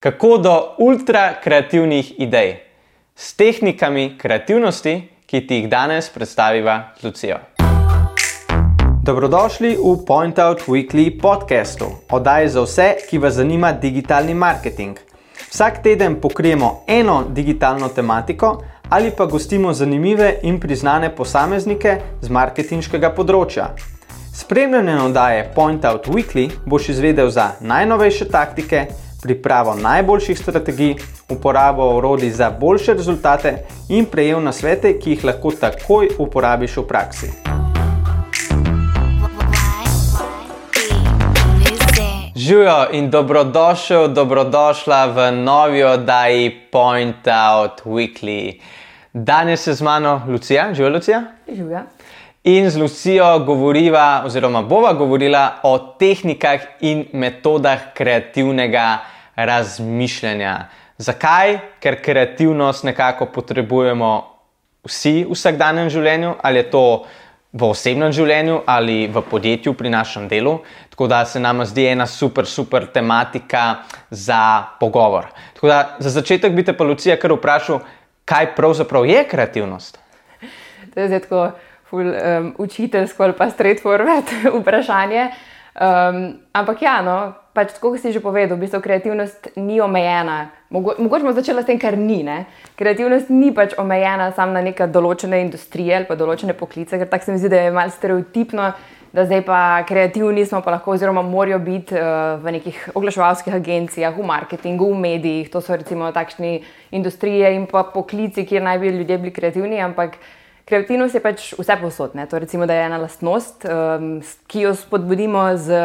Kako do ultra kreativnih idej s tehnikami kreativnosti, ki ti jih danes predstaviva z Lucijo. Dobrodošli v Point Out Weekly podcastu, oddaji za vse, ki vas zanima digitalni marketing. Vsak teden pokrijemo eno digitalno tematiko ali pa gostimo zanimive in priznane posameznike z marketinškega področja. Spremljanje oddaje Point Out Weekly boš izvedel za najnovejše taktike pripravo najboljših strategij, uporabo orodij za boljše rezultate in prejel na svete, ki jih lahko takoj uporabiš v praksi. Živijo in dobrodošel, dobrodošla v novi oddaji Point Out Weekly. Danes je z mano Lucija, živijo Lucija? Živijo. In z Lucijo govoriva, oziroma bova govorila o tehnikah in metodah kreativnega razmišljanja. Zakaj? Ker kreativnost nekako potrebujemo vsi v vsakdanjem življenju, ali je to v osebnem življenju ali v podjetju pri našem delu. Tako da se nam zdi ena super, super tematika za pogovor. Tako da za začetek bi te pa Lucija kar vprašal, kaj pravzaprav je kreativnost? To je zdaj tako ful, um, učiteljsko ali pa straightforward vprašanje. Um, ampak ja, no, pač tako, kot si že povedal, v bistvu kreativnost ni omejena. Mogo, mogoče bomo začeli s tem, kar ni. Ne? Kreativnost ni pač omejena samo na neke določene industrije ali pa določene poklice, ker tako se mi zdi, da je malce stereotipno. Da zdaj pa kreativni smo, pa lahko, oziroma morajo biti uh, v nekih oglaševalskih agencijah, v marketingu, v medijih. To so recimo takšne industrije in pa poklici, kjer naj bi ljudje bili kreativni, ampak uh, Kreativnost je pač vse posodne. To recimo, je ena lastnost, um, ki jo spodbudimo z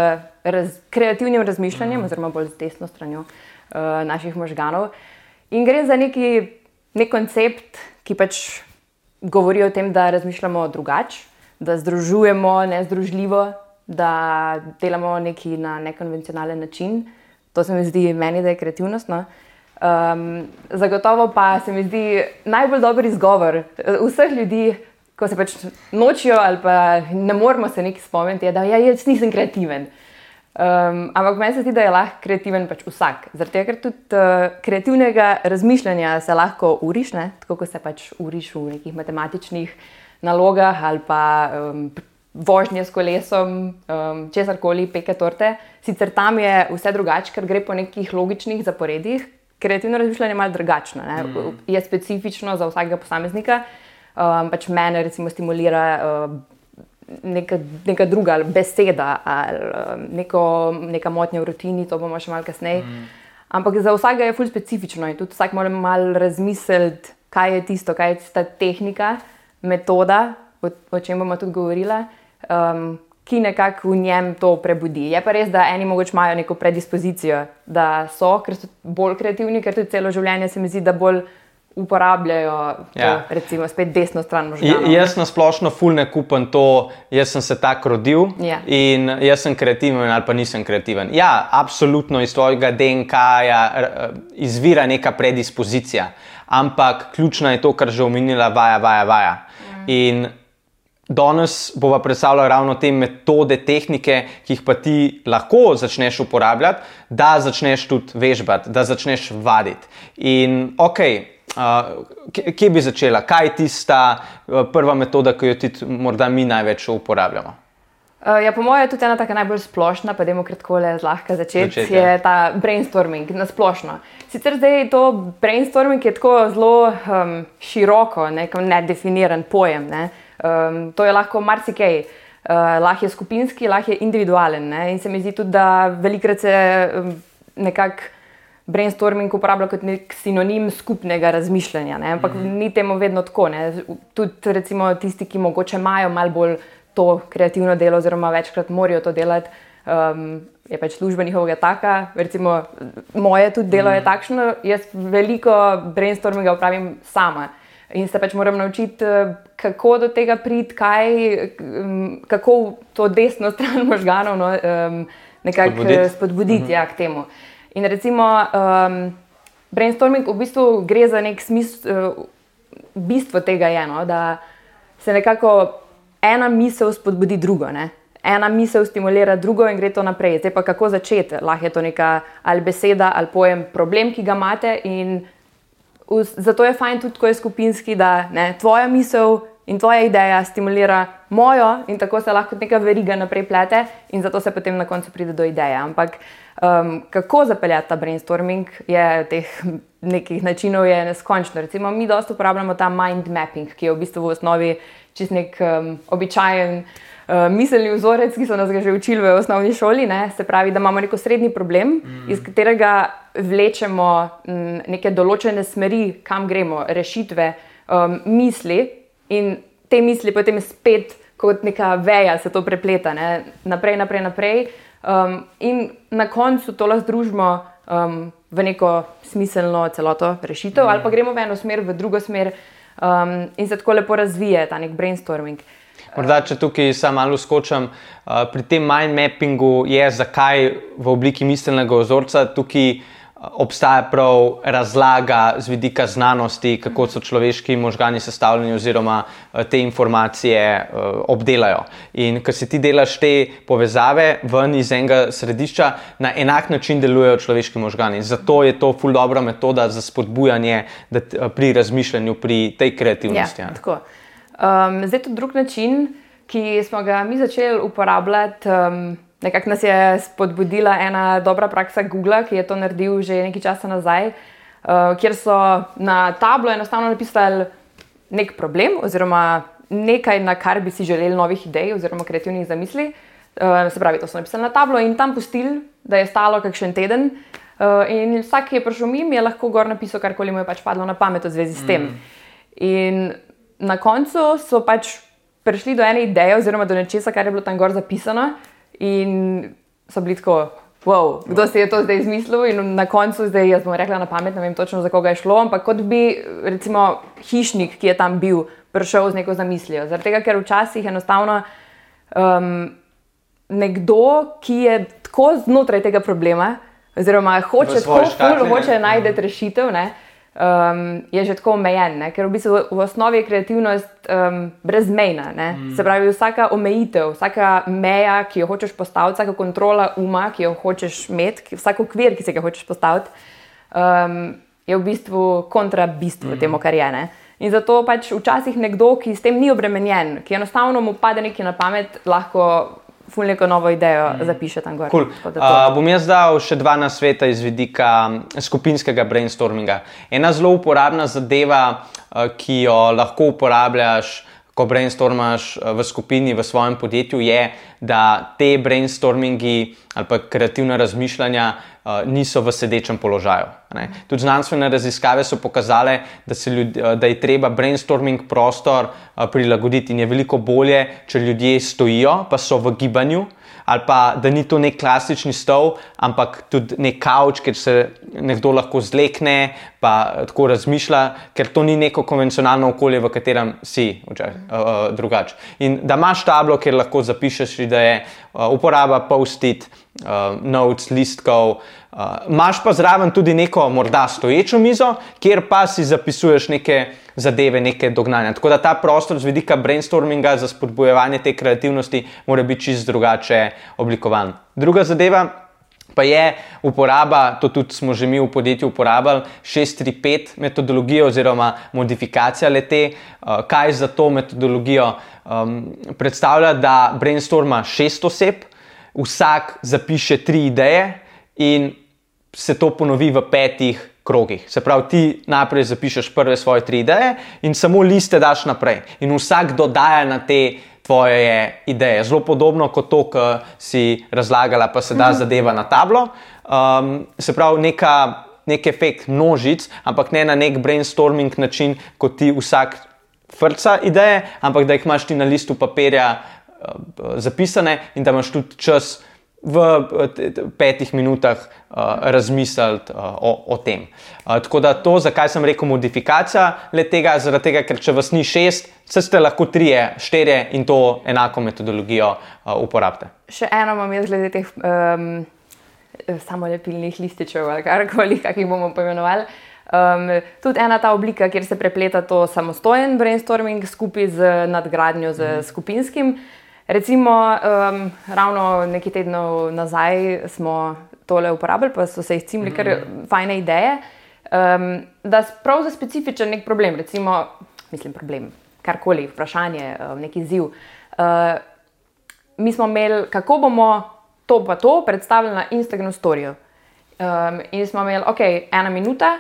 raz, kreativnim razmišljanjem, mm. oziroma bolj z desno stranjo uh, naših možganov. In gre za neki nek koncept, ki pač govori o tem, da razmišljamo drugače, da združujemo nezdružljivo, da delamo nekaj na nekonvencionalen način. To se mi zdi meni, da je kreativnost. No? Um, zagotovo pa se mi zdi najbolj dober izgovor eh, vseh ljudi, ko se pač nočijo ali pa ne moremo se nekaj spomniti, da ja, jaz nisem kreativen. Um, ampak meni se zdi, da je lahko kreativen pač vsak. Zato, ker tudi uh, kreativnega razmišljanja se lahko uriš, ne? tako kot se pač uriš v nekih matematičnih nalogah ali pa um, vožnje s kolesom, um, česar koli, peke torte. Sicer tam je vse drugače, ker gre po nekih logičnih zaporedih, kreativno razmišljanje je malo drugačno, mm. je specifično za vsakega posameznika. Um, pač mene recimo stimulira uh, neka, neka druga beseda ali um, neko, neka motnja v rutini, to bomo še malo kasneje. Mm. Ampak za vsakega je fulj specifično in tudi vsak mora malo razmisliti, kaj je tisto, kaj je ta tehnika, metoda, o, o čem bomo tudi govorili. Um, ki nekako v njem to prebudi. Je pa res, da eni mogoče imajo neko predispozicijo, da so, ker so bolj kreativni, ker tudi celo življenje se mi zdi, da bolj. Uporabljajo, to, ja. recimo, spet desno stran možganov. Jaz na splošno fulne kupam to, jaz sem se tako rodil ja. in jaz sem kreativen ali pa nisem kreativen. Ja, absolutno iz tvojega DNK -ja izvira neka predispozicija, ampak ključno je to, kar že omenila, vaja, vaja, vaja. Mm. In Danes bomo predstavljali ravno te metode, tehnike, ki jih pa ti lahko začneš uporabljati, da začneš tudi vežbati, da začneš vaditi. In ok, uh, kje bi začela, kaj je tista uh, prva metoda, ki jo tudi morda mi največ uporabljamo? Uh, ja, po mojem je tudi ena taka najbolj splošna, pa demo kratko le zlahka začeti, Začet, je ja. ta brainstorming na splošno. Sicer zdaj to brainstorming, je tako zelo um, široko, nedefiniran pojem. Ne? Um, to je lahko marsikaj. Uh, lahko je skupinski, lahko je individualen. Ne? In se mi zdi tudi, da velikrat se um, nekako brainstorming uporablja kot nek sinonim skupnega razmišljanja. Ne? Ampak mm. ni temu vedno tako. Ne? Tudi recimo, tisti, ki mogoče imajo malo bolj to kreativno delo, oziroma večkrat morajo to delati. Um, Je pač služba njihovega taka, recimo moje tudi delo mm. je takšno, jaz veliko brainstorminga upravim sama. In se pač moram naučiti, eh, kako do tega priti, kako to desno stran možganov no, nekako spodbuditi, spodbuditi uh -huh. ja, k temu. In recimo, um, brainstorming v bistvu gre za nek smisel, uh, bistvo tega je, no, da se nekako ena misel spodbudi drugo. Ne. ena misel stimulira drugo in gre to naprej. Zdaj pa kako začeti? Lahko je to neka ali beseda ali pojem, problem, ki ga imate. Zato je fajn tudi, ko je skupinski, da ne, tvoja misel in tvoja ideja stimulira mojo, in tako se lahko neka veriga naprej plete, in zato se potem na koncu pride do ideje. Ampak um, kako zapeljati ta brainstorming, je teh nekih načinov je neskončno. Recimo, mi dosta uporabljamo ta mind mapping, ki je v bistvu v osnovi čist nek um, običajen. Uh, miselni vzorec, ki so nas že učili v osnovni šoli, ne? se pravi, da imamo neko srednji problem, mm. iz katerega vlečemo m, neke določene smeri, kam gremo, rešitve, um, misli, in te misli potem spet kot neka veja se to prepleta, ne? naprej, naprej, naprej. Um, in na koncu to lahko združimo um, v neko smiselno celoto rešitev, mm. ali pa gremo v eno smer, v drugo smer, um, in se tako lepo razvije ta nek brainstorming. Morda, če tukaj samo malo skočim, uh, pri tem mind mappingu je, zakaj v obliki miselnega vzorca tukaj obstaja prav razlaga z vidika znanosti, kako so človeški možgani sestavljeni, oziroma eh, te informacije eh, obdelajo. In ker si ti delaš te povezave ven iz enega središča, na enak način delujejo človeški možgani. Zato je to ful dobra metoda za spodbujanje pri razmišljanju, pri tej kreativnosti. Ja, um, zdaj, to je drug način, ki smo ga mi začeli uporabljati. Um, Nekako nas je spodbudila ena dobra praksa Google, ki je to naredil že nekaj časa nazaj, uh, kjer so na tablo enostavno napisali nek problem oziroma nekaj, na kar bi si želeli novih idej oziroma kreativnih zamisli. Uh, se pravi, to so napisali na tablo in tam pustili, da je stalo kakšen teden. Uh, in vsak, ki je prišel mimo, je lahko gor napisal, karkoli mu je pač padlo na pamet v zvezi s tem. Mm. In na koncu so pač prišli do ene ideje oziroma do nečesa, kar je bilo tam gor zapisano. In so bili tako, wow, kdo si je to zdaj izmislil. In na koncu, zdaj jaz bom rekla na pamet, ne vem točno za koga je šlo, ampak kot bi recimo hišnik, ki je tam bil, prišel z neko zamislijo. Zaradi tega, ker včasih enostavno um, nekdo, ki je tako znotraj tega problema, oziroma hoče tako, da hoče najti rešitev. Ne, um, je že tako omejen, ne? ker v bistvu v osnovi je kreativnost um, brezmejna. Mm. Se pravi, vsaka omejitev, vsaka meja, ki jo hočeš postaviti, vsaka kontrola uma, ki jo hočeš imeti, vsak okvir, ki se ga hočeš postaviti, um, je v bistvu kontra bistvu mm. temu, kar je. Ne? In zato pač včasih nekdo, ki s tem ni obremenjen, ki enostavno mu pade nekaj na pamet, lahko ful neko novo idejo mm. zapiše tam gor. Cool. Uh, bom jaz dal še dva na sveta iz vidika skupinskega brainstorminga. Ena zelo uporabna zadeva, uh, ki jo lahko uporabljaš ko brainstormaš eh, v skupini, v svojem podjetju, je, da te brainstormingi ali pa kreativna razmišljanja uh, niso v sedečem položaju. Ne. Tudi znanstvene raziskave so pokazale, da, ljud, uh, da je treba brainstorming prostor uh, prilagoditi in je veliko bolje, če ljudje stojijo, pa so v gibanju ali pa da ni to nek klasični stol, ampak tudi nek kavč, kjer se nekdo lahko zlekne, pa tako razmišlja, ker to ni neko konvencionalno okolje, v katerem si uh, uh, drugače. In da imaš tablo, kjer lahko zapišeš ideje, uh, uporaba post-it, uh, notes, listkov. Uh, Máš pa zraven tudi neko morda stoječo mizo, kjer pa si zapisuješ neke zadeve, neke dognanja. Tako da ta prostor z vidika brainstorminga za spodbujevanje te kreativnosti mora biti čist drugače oblikovan. Druga zadeva. Pa je uporaba, to tudi smo že mi v podjetju uporabljali, 635 metodologijo oziroma modifikacija lete. Uh, kaj za to metodologijo um, predstavlja, da brainstorma šest oseb, vsak zapiše tri ideje in se to ponovi v petih krogih. Se pravi, ti najprej zapišeš prve svoje tri ideje in samo liste daš naprej. In vsak dodaja na te tvoje ideje. Zelo podobno kot to, kar si razlagala, pa se da mhm. zadeva na tablo. Um, se pravi, neka, nek efekt množic, ampak ne na nek brainstorming način, kot ti vsak vrca ideje, ampak da jih imaš ti na listu papirja zapisane in da imaš tudi čas v petih minutah uh, razmisliti uh, o, o tem. Uh, tako da to, zakaj sem rekel modifikacija le tega, zaradi tega, ker če vas ni šest, se ste lahko trije, štirje in to enako metodologijo uh, uporabite. Še eno imam jaz glede teh um, samolepilnih lističev ali karkoli, kak jih bomo poimenovali. Um, tudi ena ta oblika, kjer se prepleta to samostojen brainstorming skupaj z nadgradnjo, z mm. skupinskim Recimo, um, ravno nekaj tednov nazaj smo tole uporabljali, pa so se izcimili kar mhm. fajne ideje. Um, da prav za specifičen nek problem, recimo, mislim, problem, karkoli, vprašanje, neki ziv. Uh, mi smo imeli, kako bomo to pa to predstavili na Instagramu storju. Um, in smo imeli, ok, ena minuta,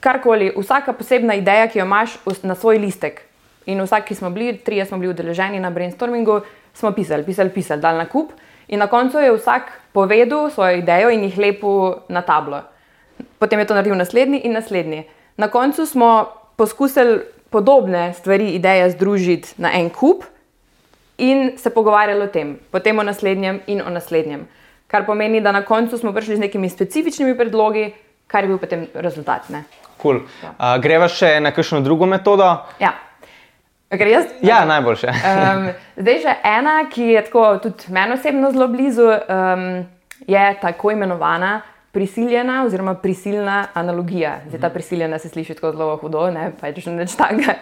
karkoli, vsaka posebna ideja, ki jo imaš na svoj listek. In vsak, ki smo bili, trije smo bili udeleženi na brainstormingu, smo pisali, pisali, pisali, dal na kup. In na koncu je vsak povedal svojo idejo in jih lepo na tablo. Potem je to naredil naslednji in naslednji. Na koncu smo poskusili podobne stvari, ideje združiti na en kup in se pogovarjali o tem, potem o naslednjem in o naslednjem. Kar pomeni, da na koncu smo prišli z nekimi specifičnimi predlogi, kar je bil potem rezultat. Cool. Ja. Uh, greva še na kakšno drugo metodo? Ja. Jaz, ja, najboljše. um, zdaj, že ena, ki je tako tudi meni osebno zelo blizu, um, je tako imenovana prisiljena oziroma prisilna analogija. Zdaj, ta mhm. prisiljena se sliši tako zelo hudo, ne pa če še neč tega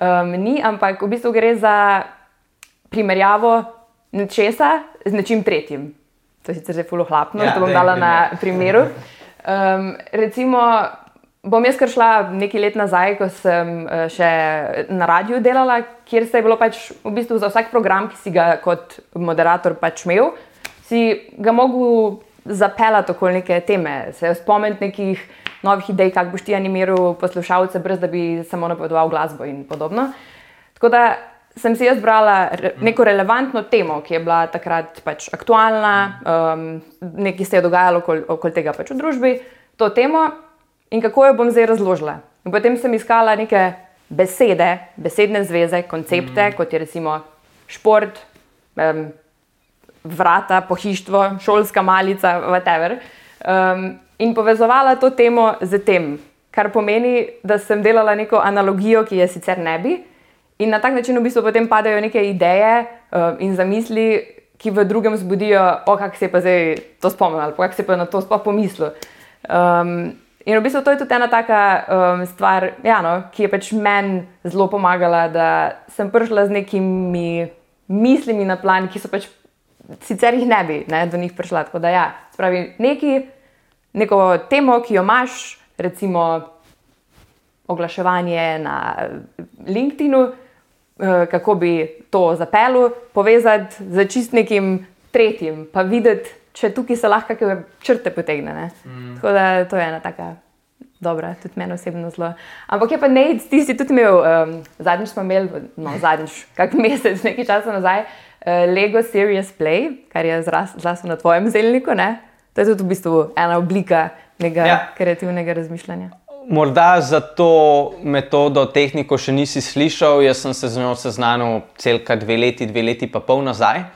um, ni, ampak v bistvu gre za primerjavo nečesa z nečim tretjim. To je sicer zelo fulohlapno, ja, da bom dala na primeru. Um, recimo, bom jaz kar šla nekaj let nazaj, ko sem uh, še na radiju delala, kjer se je bilo pač v bistvu za vsak program, ki si ga kot moderator pač imel, si ga mogel zapeljati okoli neke teme, se spomniti nekih novih idej, kako boš ti animiral poslušalce, brez da bi samo napovedoval glasbo in podobno. Tako da sem si jaz brala neko relevantno temo, ki je bila takrat pač aktualna, um, nekaj se je dogajalo okoli okol tega pač v družbi, to temo in kako jo bom zdaj razložila. In potem sem iskala neke besede, besedne zveze, koncepte, mm. kot je recimo šport, um, vrata, pohištvo, šolska malica, whatever. Um, in povezovala to temo z tem, kar pomeni, da sem delala neko analogijo, ki je sicer ne bi. In na tak način v bistvu potem padajo neke ideje um, in zamisli, ki v drugem zbudijo, o kako se je pa zdaj to spomnil, ali kako se je pa na to sploh pomislil. Um, in v bistvu to je tudi ena taka um, stvar, ja, no, ki je pač meni zelo pomagala, da sem prišla z nekimi mislimi na plan, ki so pač sicer jih ne bi ne, do njih prišla. Tako da, ja, spravi neki, neko temo, ki jo imaš, recimo oglaševanje na LinkedInu. Eh, kako bi to zapeljal, povezati z čist nekim tretjim, pa videti, če tukaj se lahko kakšne črte potegne. Mm. Tako da to je ena taka dobra, tudi meni osebno zelo. Ampak je pa ne, ti si tudi imel, um, zadnjič smo imeli, no, zadnjič, kak mesec, nekaj časa nazaj, uh, Lego Serious Play, kar je zraslo na tvojem zelniku. Ne? To je tudi v bistvu ena oblika nekega ja. kreativnega razmišljanja. Morda za to metodo, tehniko še nisi slišal. Jaz sem se z njo seznanil celka dve leti, dve leti pa pol nazaj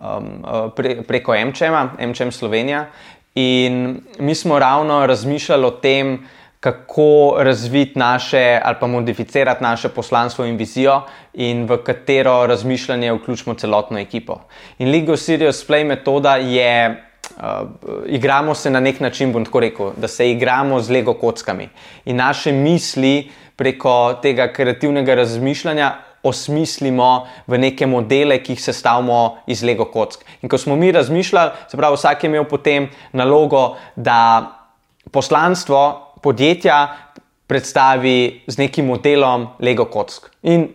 um, uh, pre, preko MČM-a, MČM Slovenija. In mi smo ravno razmišljali o tem, kako razviti naše ali pa modificirati naše poslanstvo in vizijo, in v katero razmišljanje vključimo celotno ekipo. In Legal Serious Play metoda je uh, igramo se na nek način, bom tako rekel, da se igramo z lego kockami. In naše misli preko tega kreativnega razmišljanja osmislimo v neke modele, ki jih sestavimo iz lego kock. In ko smo mi razmišljali, se pravi, vsak je imel potem nalogo, da poslanstvo podjetja predstavi z nekim modelom lego kock. In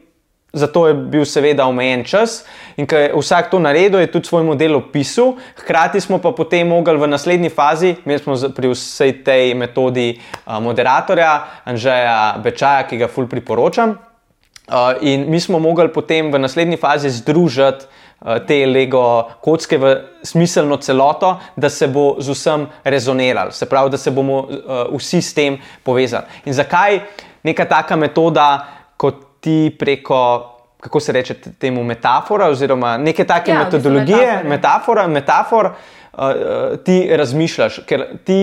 Zato je bil seveda omejen čas in ker je vsak to naredil, je tudi svoj model opisal. Hkrati smo pa potem mogli v naslednji fazi, mi smo pri vsej tej metodi moderatorja Anžeja Bečaja, ki ga ful priporočam. In mi smo mogli potem v naslednji fazi združiti te Lego kocke v smiselno celoto, da se bo z vsem rezoniralo, se pravi, da se bomo vsi s tem povezali. In zakaj neka taka metoda, kot ti preko, kako se reče temu, metafora, oziroma neke take ja, metodologije, metafora, metafor, uh, ti razmišljaš, ker ti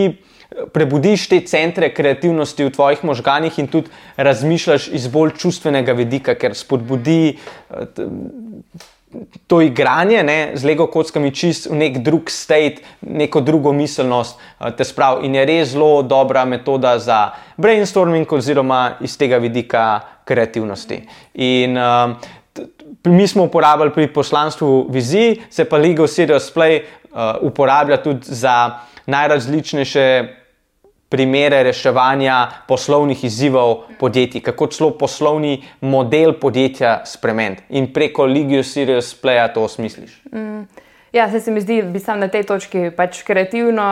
prebudiš te centre kreativnosti v tvojih možganjih in tudi razmišljaš iz bolj čustvenega vidika, ker spodbudi. Uh, to igranje ne, z lego kockami čist v nek drug state, neko drugo miselnost uh, te spravi. In je res zelo dobra metoda za brainstorming, oziroma iz tega vidika kreativnosti. In uh, mi smo uporabljali pri poslanstvu viziji, se pa Legal Serious Play uh, uporablja tudi za najrazličnejše primere reševanja poslovnih izzivov podjetij, kako celo poslovni model podjetja spremeniti in preko Legal Serious Playa to osmisliš. Mm. Ja, se mi zdi, da sem na tej točki pač kreativno.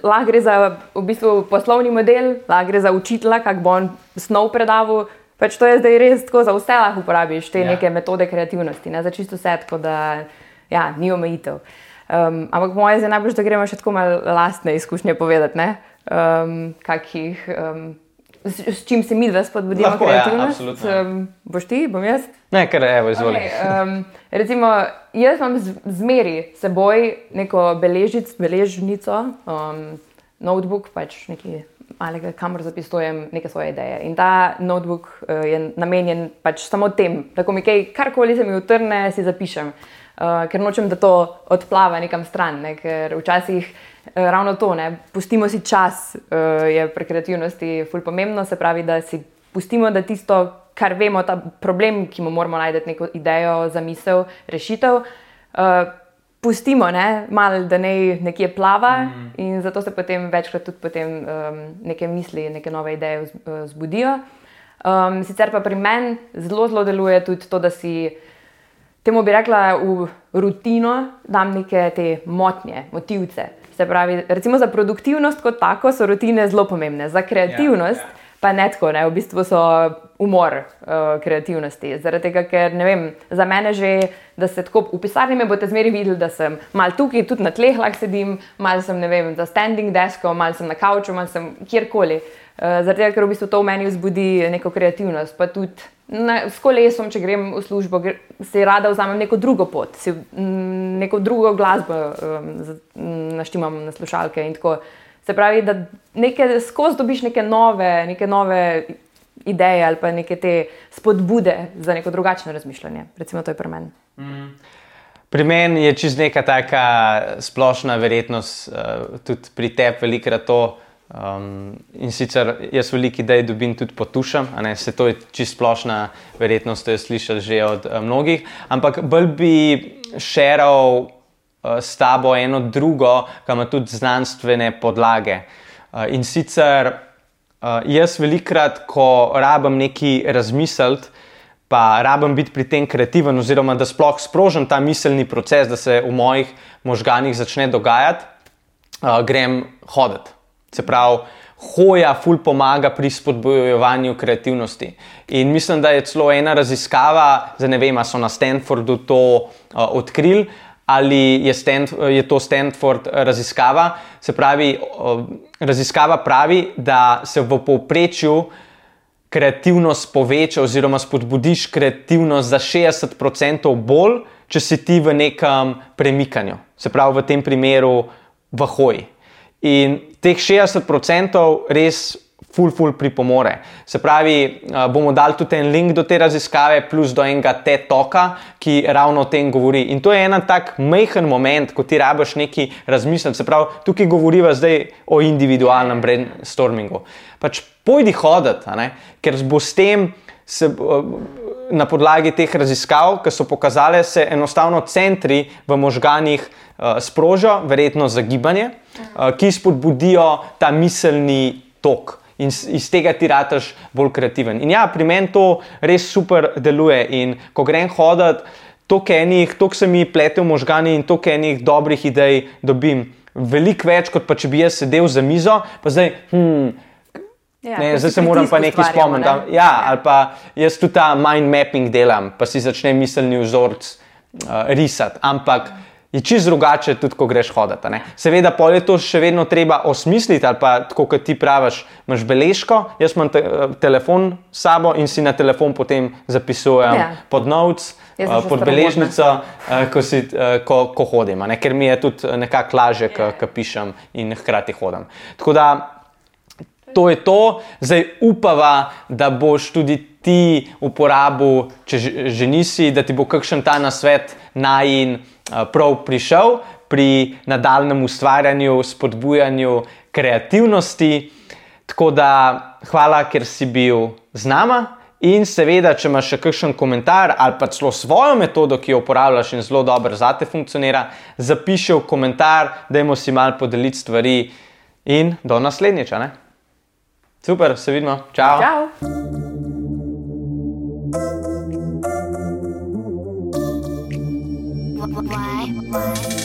Lahko gre za v bistvu poslovni model, lahko gre za učitelja, kako bo on snov predaval. Pač to je zdaj res tako, za vse lahko uporabiš te ja. neke metode kreativnosti, ne? za čisto vse, tako da ja, ni omejitev. Um, ampak moje je najbolj, da gremo še tako malo lastne izkušnje povedati, um, kakih. Um, s, s čim se mi dva spodbudimo, Lahko, kreativnost. Ja, um, boš ti, bom jaz. Ne, kar evo, izvoli. Okay, um, recimo, jaz imam zmeri s seboj neko beležic, beležnico, um, notebook, pač neki malega, kamor zapisujem neke svoje ideje. In ta notebook uh, je namenjen pač samo tem, da ko mi kaj, karkoli se mi utrne, si zapišem. Uh, ker nočem, da to odplava nekam stran, ne? ker včasih Eh, ravno to, ne, pustimo si čas, uh, je pri kreativnosti fulj pomembno, se pravi, da si pustimo, da tisto, kar vemo, ta problem, ki mu moramo najti neko idejo, zamisel, rešitev, uh, pustimo, ne, malo, da ne nekje plava mm. in zato se potem večkrat tudi potem, um, neke misli, neke nove ideje zbudijo. Um, sicer pa pri meni zelo, zelo deluje tudi to, da si. Temu bi rekla, v rutino dam neke te motnje, motivce. Se pravi, recimo za produktivnost kot tako so rutine zelo pomembne, za kreativnost ja, ja. pa ne tako, ne? v bistvu so umor uh, kreativnosti. Zaradi tega, ker ne vem, za mene že, da se tako v pisarni me boste zmeri videli, da sem mal tukaj, tudi na tleh lahko sedim, mal sem vem, za standing deskom, mal sem na kavču, mal sem kjerkoli. Uh, zaradi tega, ker v bistvu to v meni vzbudi neko kreativnost, pa tudi na, s kolesom, če grem v službo, se rada vzamem neko drugo pot, si, neko drugo glasbo um, naštimam na slušalke. Se pravi, da nekaj, skozi dobiš neke nove, neke nove ideje ali pa neke te spodbude za neko drugačno razmišljanje. Recimo, to je pri meni. Mm. Pri meni je čez neka taka splošna verjetnost, uh, tudi pri tebi, velikrat to. Um, in sicer jaz veliko idej dobim tudi potušam, se to je čisto splošna verjetnost, to je slišal že od uh, mnogih. Ampak bolj bi šeral uh, s tabo eno drugo, ki ima tudi znanstvene podlage. Uh, in sicer uh, jaz velikrat, ko rabim neki razmisliti, pa rabim biti pri tem kreativen, oziroma da sploh sprožim ta miselni proces, da se v mojih možganjih začne dogajati, uh, grem hoditi. Se pravi, hoja ful pomaga pri spodbojevanju kreativnosti. In mislim, da je celo ena raziskava, zdaj ne vem, ali so na Stanfordu to uh, odkrili. Ali je, Stanf je to Stanford raziskava? Se pravi, raziskava pravi, da se v povprečju kreativnost poveča, oziroma spodbudiš kreativnost za 60% bolj, če si ti v nekem premikanju, se pravi, v tem primeru v hoji. In teh 60% res ful, ful pripomore. Se pravi, bomo dali tudi en link do te raziskave, plus do enega TED-toka, ki ravno o tem govori. In to je en tak majhen moment, ko ti rabiš neki razmisliti. Se pravi, tukaj govoriva zdaj o individualnem brainstormingu. Pač pojdi hoditi, ker s tem. Se, na podlagi teh raziskav, ki so pokazale, se enostavno centri v možganjih uh, sprožijo, verjetno za gibanje, uh, ki spodbudijo ta miselni tok. In iz tega ti rataš bolj kreativen. In ja, pri meni to res super deluje. In ko grem hoditi, toliko enih, toliko se mi plete v možgani in toliko enih dobrih idej dobim. Veliko več, kot pa če bi jaz sedel za mizo, pa zdaj. Hmm, Ja, ne, zdaj se moram pa nekaj spomniti. Ne? Ja, ali pa jaz tudi ta mind mapping delam, pa si začne miselni vzorc uh, risati. Ampak je čisto drugače, tudi ko greš hoditi. Ne? Seveda, pa je to še vedno treba osmisliti, ali pa tako kot ti praviš, imaš beležko, jaz imam te, uh, telefon s sabo in si na telefon potem zapisujem ja. pod notes. Uh, pod beležnico, uh, ko, si, uh, ko, ko hodim, ker mi je tudi nekako lažje, ko pišem in hkrati hodim. Tako da to je to, zdaj upava, da boš tudi ti uporabil, če že nisi, da ti bo kakšen ta nasvet naj in prav prišel pri nadaljem ustvarjanju, spodbujanju kreativnosti. Tako da hvala, ker si bil z nama In seveda, če imaš še kakšen komentar ali pa celo svojo metodo, ki jo uporabljaš in zelo dobro za te funkcionira, zapiši v komentar, da jim si mal podeliti stvari in do naslednjič. Super, se vidimo. Čau. Čau. Why? Why?